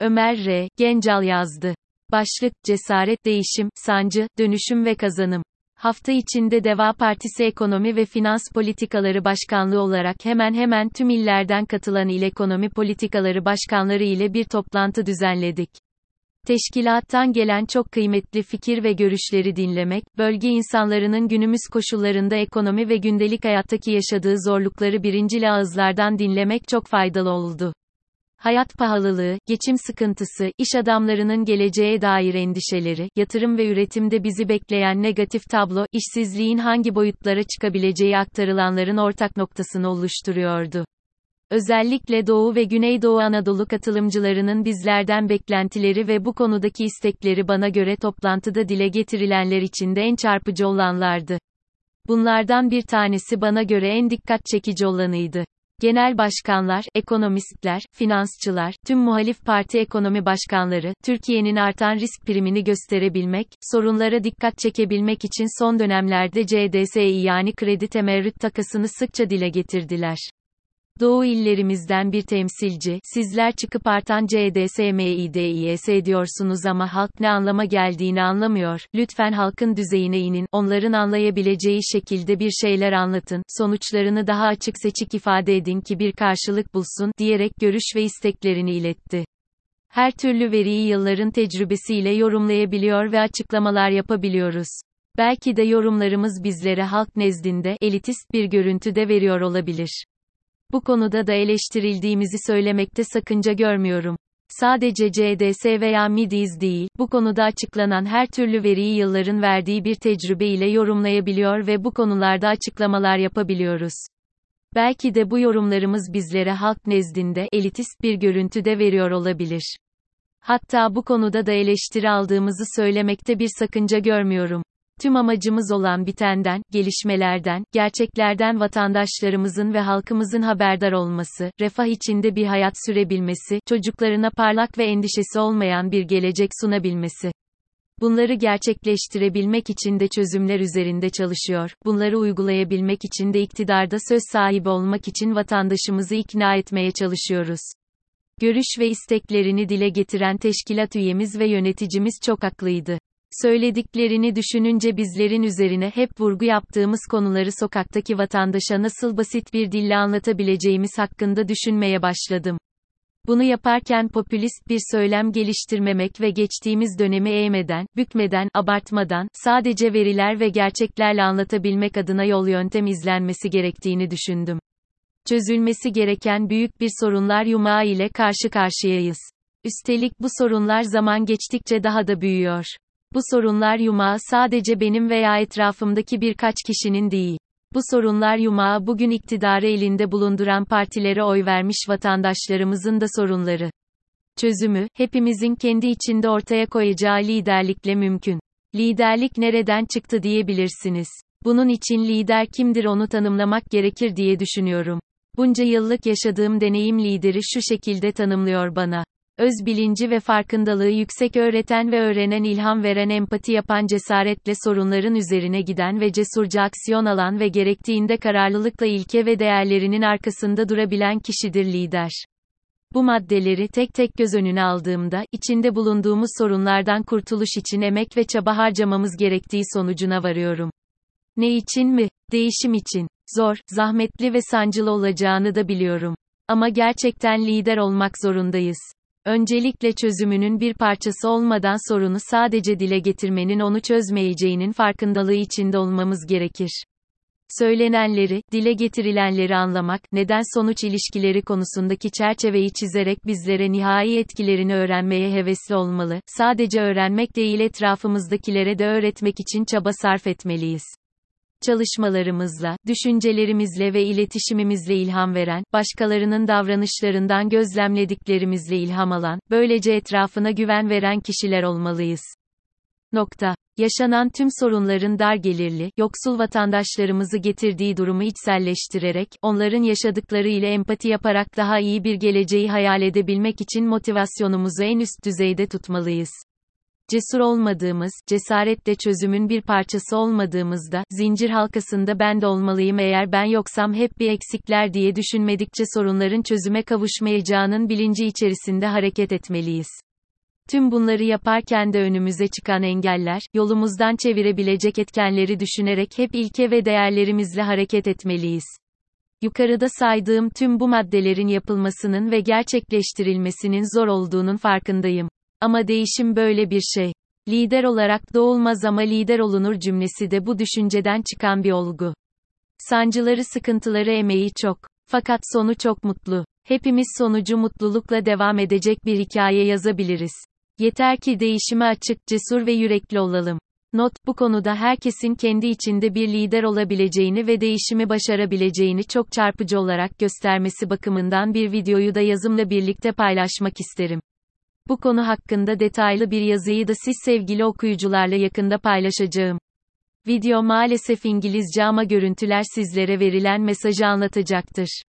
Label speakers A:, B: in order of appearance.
A: Ömer R. Gencal yazdı. Başlık, Cesaret, Değişim, Sancı, Dönüşüm ve Kazanım. Hafta içinde Deva Partisi Ekonomi ve Finans Politikaları Başkanlığı olarak hemen hemen tüm illerden katılan İl Ekonomi Politikaları Başkanları ile bir toplantı düzenledik. Teşkilattan gelen çok kıymetli fikir ve görüşleri dinlemek, bölge insanlarının günümüz koşullarında ekonomi ve gündelik hayattaki yaşadığı zorlukları birincil ağızlardan dinlemek çok faydalı oldu. Hayat pahalılığı, geçim sıkıntısı, iş adamlarının geleceğe dair endişeleri, yatırım ve üretimde bizi bekleyen negatif tablo, işsizliğin hangi boyutlara çıkabileceği aktarılanların ortak noktasını oluşturuyordu. Özellikle Doğu ve Güneydoğu Anadolu katılımcılarının bizlerden beklentileri ve bu konudaki istekleri bana göre toplantıda dile getirilenler içinde en çarpıcı olanlardı. Bunlardan bir tanesi bana göre en dikkat çekici olanıydı. Genel başkanlar, ekonomistler, finansçılar, tüm muhalif parti ekonomi başkanları, Türkiye'nin artan risk primini gösterebilmek, sorunlara dikkat çekebilmek için son dönemlerde CDS'i yani kredi temerrüt takasını sıkça dile getirdiler. Doğu illerimizden bir temsilci, sizler çıkıp artan CDSMİDİS diyorsunuz ama halk ne anlama geldiğini anlamıyor, lütfen halkın düzeyine inin, onların anlayabileceği şekilde bir şeyler anlatın, sonuçlarını daha açık seçik ifade edin ki bir karşılık bulsun, diyerek görüş ve isteklerini iletti. Her türlü veriyi yılların tecrübesiyle yorumlayabiliyor ve açıklamalar yapabiliyoruz. Belki de yorumlarımız bizlere halk nezdinde elitist bir görüntüde veriyor olabilir. Bu konuda da eleştirildiğimizi söylemekte sakınca görmüyorum. Sadece CDS veya MIDIZ değil, bu konuda açıklanan her türlü veriyi yılların verdiği bir tecrübe ile yorumlayabiliyor ve bu konularda açıklamalar yapabiliyoruz. Belki de bu yorumlarımız bizlere halk nezdinde elitist bir görüntüde veriyor olabilir. Hatta bu konuda da eleştiri aldığımızı söylemekte bir sakınca görmüyorum. Tüm amacımız olan bitenden, gelişmelerden, gerçeklerden vatandaşlarımızın ve halkımızın haberdar olması, refah içinde bir hayat sürebilmesi, çocuklarına parlak ve endişesi olmayan bir gelecek sunabilmesi. Bunları gerçekleştirebilmek için de çözümler üzerinde çalışıyor. Bunları uygulayabilmek için de iktidarda söz sahibi olmak için vatandaşımızı ikna etmeye çalışıyoruz. Görüş ve isteklerini dile getiren teşkilat üyemiz ve yöneticimiz çok haklıydı. Söylediklerini düşününce bizlerin üzerine hep vurgu yaptığımız konuları sokaktaki vatandaşa nasıl basit bir dille anlatabileceğimiz hakkında düşünmeye başladım. Bunu yaparken popülist bir söylem geliştirmemek ve geçtiğimiz dönemi eğmeden, bükmeden, abartmadan, sadece veriler ve gerçeklerle anlatabilmek adına yol yöntem izlenmesi gerektiğini düşündüm. Çözülmesi gereken büyük bir sorunlar yumağı ile karşı karşıyayız. Üstelik bu sorunlar zaman geçtikçe daha da büyüyor. Bu sorunlar yumağı sadece benim veya etrafımdaki birkaç kişinin değil. Bu sorunlar yumağı bugün iktidarı elinde bulunduran partilere oy vermiş vatandaşlarımızın da sorunları. Çözümü, hepimizin kendi içinde ortaya koyacağı liderlikle mümkün. Liderlik nereden çıktı diyebilirsiniz. Bunun için lider kimdir onu tanımlamak gerekir diye düşünüyorum. Bunca yıllık yaşadığım deneyim lideri şu şekilde tanımlıyor bana. Öz bilinci ve farkındalığı yüksek öğreten ve öğrenen ilham veren empati yapan cesaretle sorunların üzerine giden ve cesurca aksiyon alan ve gerektiğinde kararlılıkla ilke ve değerlerinin arkasında durabilen kişidir lider. Bu maddeleri tek tek göz önüne aldığımda, içinde bulunduğumuz sorunlardan kurtuluş için emek ve çaba harcamamız gerektiği sonucuna varıyorum. Ne için mi? Değişim için. Zor, zahmetli ve sancılı olacağını da biliyorum. Ama gerçekten lider olmak zorundayız. Öncelikle çözümünün bir parçası olmadan sorunu sadece dile getirmenin onu çözmeyeceğinin farkındalığı içinde olmamız gerekir. Söylenenleri, dile getirilenleri anlamak, neden-sonuç ilişkileri konusundaki çerçeveyi çizerek bizlere nihai etkilerini öğrenmeye hevesli olmalı, sadece öğrenmek değil etrafımızdakilere de öğretmek için çaba sarf etmeliyiz çalışmalarımızla, düşüncelerimizle ve iletişimimizle ilham veren, başkalarının davranışlarından gözlemlediklerimizle ilham alan, böylece etrafına güven veren kişiler olmalıyız. Nokta. Yaşanan tüm sorunların dar gelirli, yoksul vatandaşlarımızı getirdiği durumu içselleştirerek, onların yaşadıkları ile empati yaparak daha iyi bir geleceği hayal edebilmek için motivasyonumuzu en üst düzeyde tutmalıyız. Cesur olmadığımız, cesaretle çözümün bir parçası olmadığımızda, zincir halkasında ben de olmalıyım eğer ben yoksam hep bir eksikler diye düşünmedikçe sorunların çözüme kavuşmayacağının bilinci içerisinde hareket etmeliyiz. Tüm bunları yaparken de önümüze çıkan engeller, yolumuzdan çevirebilecek etkenleri düşünerek hep ilke ve değerlerimizle hareket etmeliyiz. Yukarıda saydığım tüm bu maddelerin yapılmasının ve gerçekleştirilmesinin zor olduğunun farkındayım. Ama değişim böyle bir şey. Lider olarak doğulmaz ama lider olunur cümlesi de bu düşünceden çıkan bir olgu. Sancıları, sıkıntıları, emeği çok. Fakat sonu çok mutlu. Hepimiz sonucu mutlulukla devam edecek bir hikaye yazabiliriz. Yeter ki değişime açık, cesur ve yürekli olalım. Not, bu konuda herkesin kendi içinde bir lider olabileceğini ve değişimi başarabileceğini çok çarpıcı olarak göstermesi bakımından bir videoyu da yazımla birlikte paylaşmak isterim. Bu konu hakkında detaylı bir yazıyı da siz sevgili okuyucularla yakında paylaşacağım. Video maalesef İngilizce ama görüntüler sizlere verilen mesajı anlatacaktır.